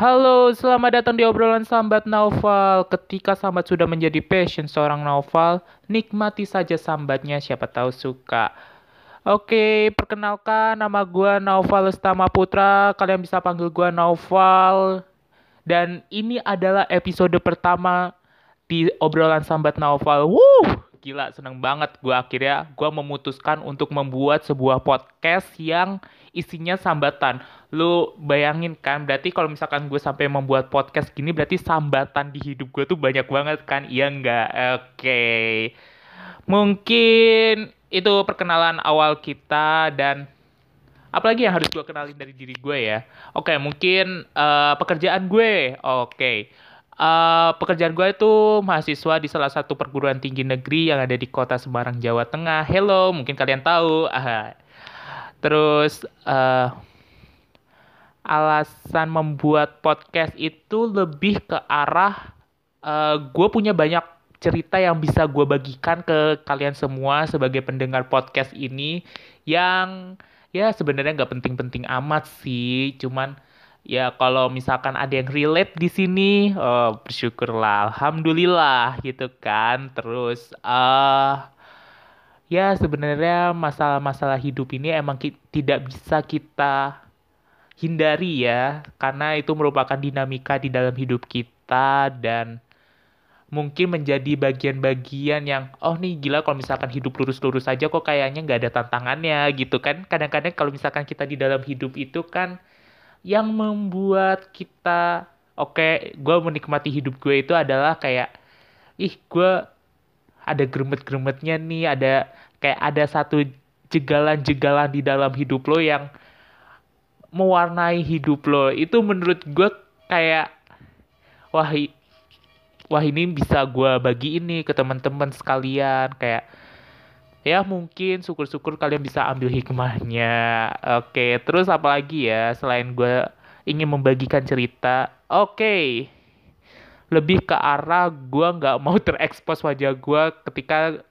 Halo, selamat datang di obrolan sambat Naufal. Ketika sambat sudah menjadi passion seorang Naufal, nikmati saja sambatnya, siapa tahu suka. Oke, perkenalkan nama gue Naufal Lestama Putra. Kalian bisa panggil gue Naufal. Dan ini adalah episode pertama di obrolan sambat Naufal. Wuh, gila seneng banget gue akhirnya gue memutuskan untuk membuat sebuah podcast yang isinya sambatan. Lu bayangin kan berarti kalau misalkan gue sampai membuat podcast gini berarti sambatan di hidup gue tuh banyak banget kan? Iya enggak oke. Okay. mungkin itu perkenalan awal kita dan apalagi yang harus gue kenalin dari diri gue ya? Oke okay, mungkin uh, pekerjaan gue. Oke. okay Uh, pekerjaan gue itu mahasiswa di salah satu perguruan tinggi negeri yang ada di kota Semarang, Jawa Tengah. Hello, mungkin kalian tahu. Uh, terus uh, alasan membuat podcast itu lebih ke arah uh, gue punya banyak cerita yang bisa gue bagikan ke kalian semua sebagai pendengar podcast ini yang ya sebenarnya nggak penting-penting amat sih, cuman ya kalau misalkan ada yang relate di sini oh, bersyukurlah alhamdulillah gitu kan. Terus uh, ya sebenarnya masalah-masalah hidup ini emang tidak bisa kita hindari ya karena itu merupakan dinamika di dalam hidup kita dan mungkin menjadi bagian-bagian yang oh nih gila kalau misalkan hidup lurus-lurus aja kok kayaknya nggak ada tantangannya gitu kan. Kadang-kadang kalau misalkan kita di dalam hidup itu kan yang membuat kita oke okay, gue menikmati hidup gue itu adalah kayak ih gue ada gremet-gremetnya nih ada kayak ada satu jegalan-jegalan di dalam hidup lo yang mewarnai hidup lo. Itu menurut gue kayak wah wah ini bisa gue bagi ini ke teman-teman sekalian kayak ya mungkin syukur-syukur kalian bisa ambil hikmahnya. Oke, terus apa lagi ya selain gue ingin membagikan cerita? Oke, lebih ke arah gue nggak mau terekspos wajah gue ketika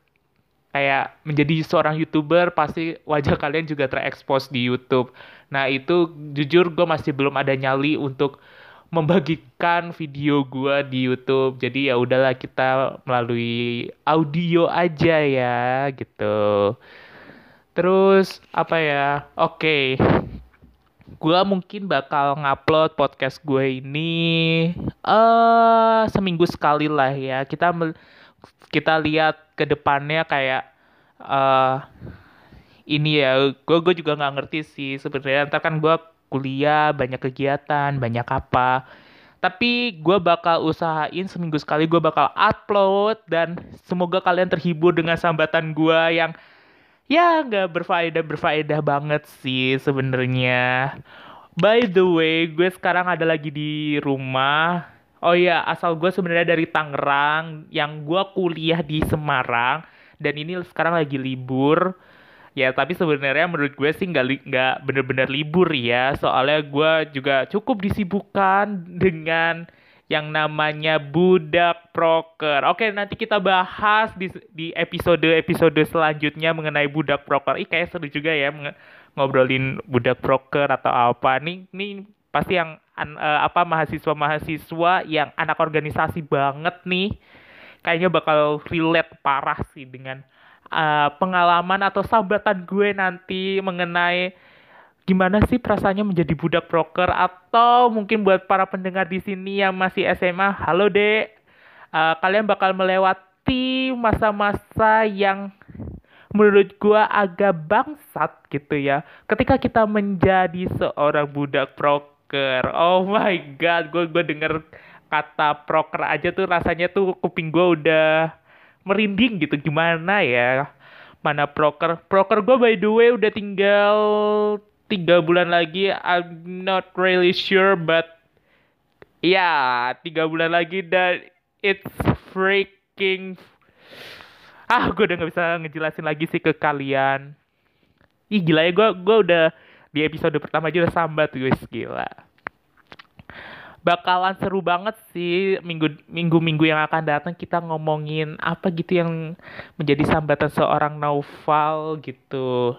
kayak menjadi seorang youtuber pasti wajah kalian juga terekspos di YouTube. Nah itu jujur gue masih belum ada nyali untuk membagikan video gua di YouTube. Jadi ya udahlah kita melalui audio aja ya gitu. Terus apa ya? Oke. Okay. Gua mungkin bakal ngupload podcast gue ini eh uh, seminggu sekali lah ya. Kita kita lihat ke depannya kayak uh, ini ya gue gue juga nggak ngerti sih sebenarnya ntar kan gue kuliah, banyak kegiatan, banyak apa. Tapi gue bakal usahain seminggu sekali gue bakal upload dan semoga kalian terhibur dengan sambatan gue yang ya nggak berfaedah berfaedah banget sih sebenarnya. By the way, gue sekarang ada lagi di rumah. Oh iya, asal gue sebenarnya dari Tangerang, yang gue kuliah di Semarang dan ini sekarang lagi libur ya tapi sebenarnya menurut gue sih nggak nggak bener-bener libur ya soalnya gue juga cukup disibukkan dengan yang namanya budak proker. Oke, nanti kita bahas di di episode-episode selanjutnya mengenai budak proker. Ih, kayak seru juga ya ngobrolin budak proker atau apa. Nih, nih pasti yang uh, apa mahasiswa-mahasiswa yang anak organisasi banget nih. Kayaknya bakal relate parah sih dengan uh, pengalaman atau sambatan gue nanti mengenai gimana sih perasaannya menjadi budak broker atau mungkin buat para pendengar di sini yang masih SMA, halo dek, uh, kalian bakal melewati masa-masa yang menurut gue agak bangsat gitu ya. Ketika kita menjadi seorang budak broker, oh my god, gue gue denger kata broker aja tuh rasanya tuh kuping gue udah merinding gitu gimana ya? Mana proker proker gue by the way udah tinggal tiga bulan lagi I'm not really sure but ya yeah, tiga bulan lagi dan it's freaking ah gue udah nggak bisa ngejelasin lagi sih ke kalian. Ih gila ya gue gue udah di episode pertama aja udah sambat guys gila bakalan seru banget sih minggu minggu minggu yang akan datang kita ngomongin apa gitu yang menjadi sambatan seorang Naufal gitu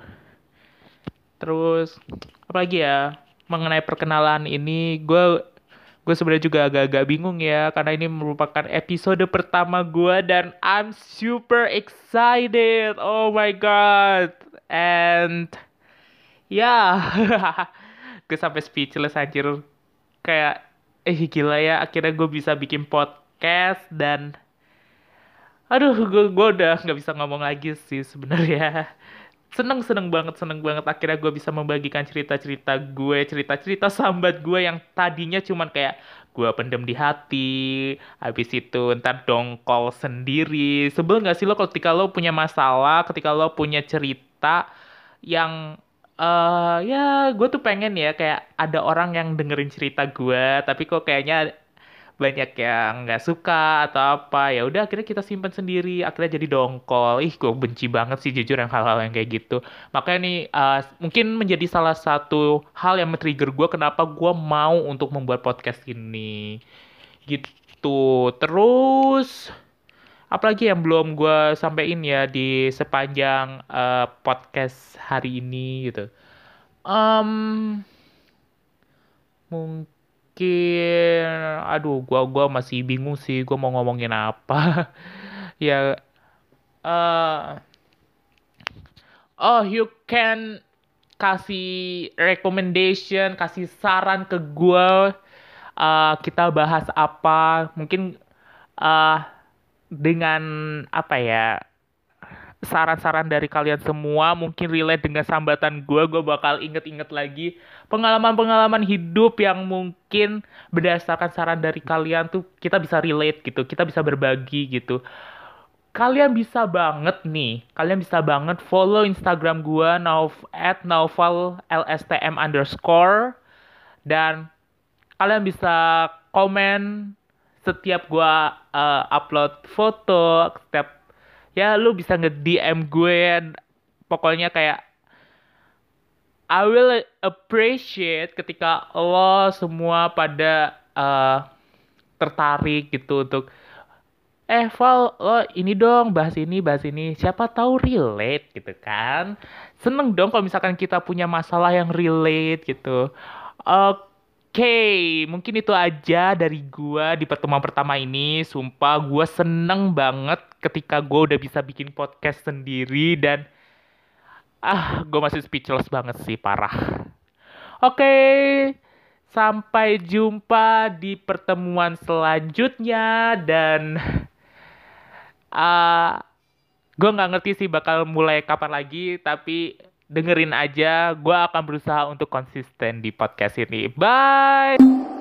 terus apa lagi ya mengenai perkenalan ini gue gue sebenarnya juga agak-agak bingung ya karena ini merupakan episode pertama gue dan I'm super excited. Oh my god. And ya, yeah. gue sampai speechless anjir. Kayak eh gila ya akhirnya gue bisa bikin podcast dan aduh gue gue udah nggak bisa ngomong lagi sih sebenarnya. Seneng seneng banget seneng banget akhirnya gue bisa membagikan cerita cerita gue cerita cerita sambat gue yang tadinya cuman kayak gue pendem di hati habis itu ntar dongkol sendiri. Sebel nggak sih lo ketika lo punya masalah ketika lo punya cerita yang uh, ya gue tuh pengen ya kayak ada orang yang dengerin cerita gue tapi kok kayaknya banyak yang nggak suka atau apa. Ya udah akhirnya kita simpan sendiri akhirnya jadi dongkol. Ih gue benci banget sih jujur yang hal-hal yang kayak gitu. Makanya nih uh, mungkin menjadi salah satu hal yang men-trigger gue kenapa gue mau untuk membuat podcast ini. Gitu. Terus apalagi yang belum gue sampaikan ya di sepanjang uh, podcast hari ini gitu. Um, mungkin aduh gua gua masih bingung sih gua mau ngomongin apa. Ya uh, oh you can kasih recommendation kasih saran ke gua. Uh, kita bahas apa. Mungkin uh, dengan apa ya saran-saran dari kalian semua mungkin relate dengan sambatan gue gue bakal inget-inget lagi pengalaman-pengalaman hidup yang mungkin berdasarkan saran dari kalian tuh kita bisa relate gitu kita bisa berbagi gitu. Kalian bisa banget nih kalian bisa banget follow instagram gue nauf at naufal lstm underscore dan kalian bisa komen setiap gue uh, upload foto setiap ya lu bisa nge-DM gue pokoknya kayak I will appreciate ketika lo semua pada uh, tertarik gitu untuk eh Val lo ini dong bahas ini bahas ini. Siapa tahu relate gitu kan. Seneng dong kalau misalkan kita punya masalah yang relate gitu. Oke okay, mungkin itu aja dari gua di pertemuan pertama ini. Sumpah gua seneng banget ketika gua udah bisa bikin podcast sendiri dan ah, gua masih speechless banget sih, parah. Oke, okay, sampai jumpa di pertemuan selanjutnya dan uh, gua nggak ngerti sih bakal mulai kapan lagi, tapi dengerin aja. Gue akan berusaha untuk konsisten di podcast ini. Bye.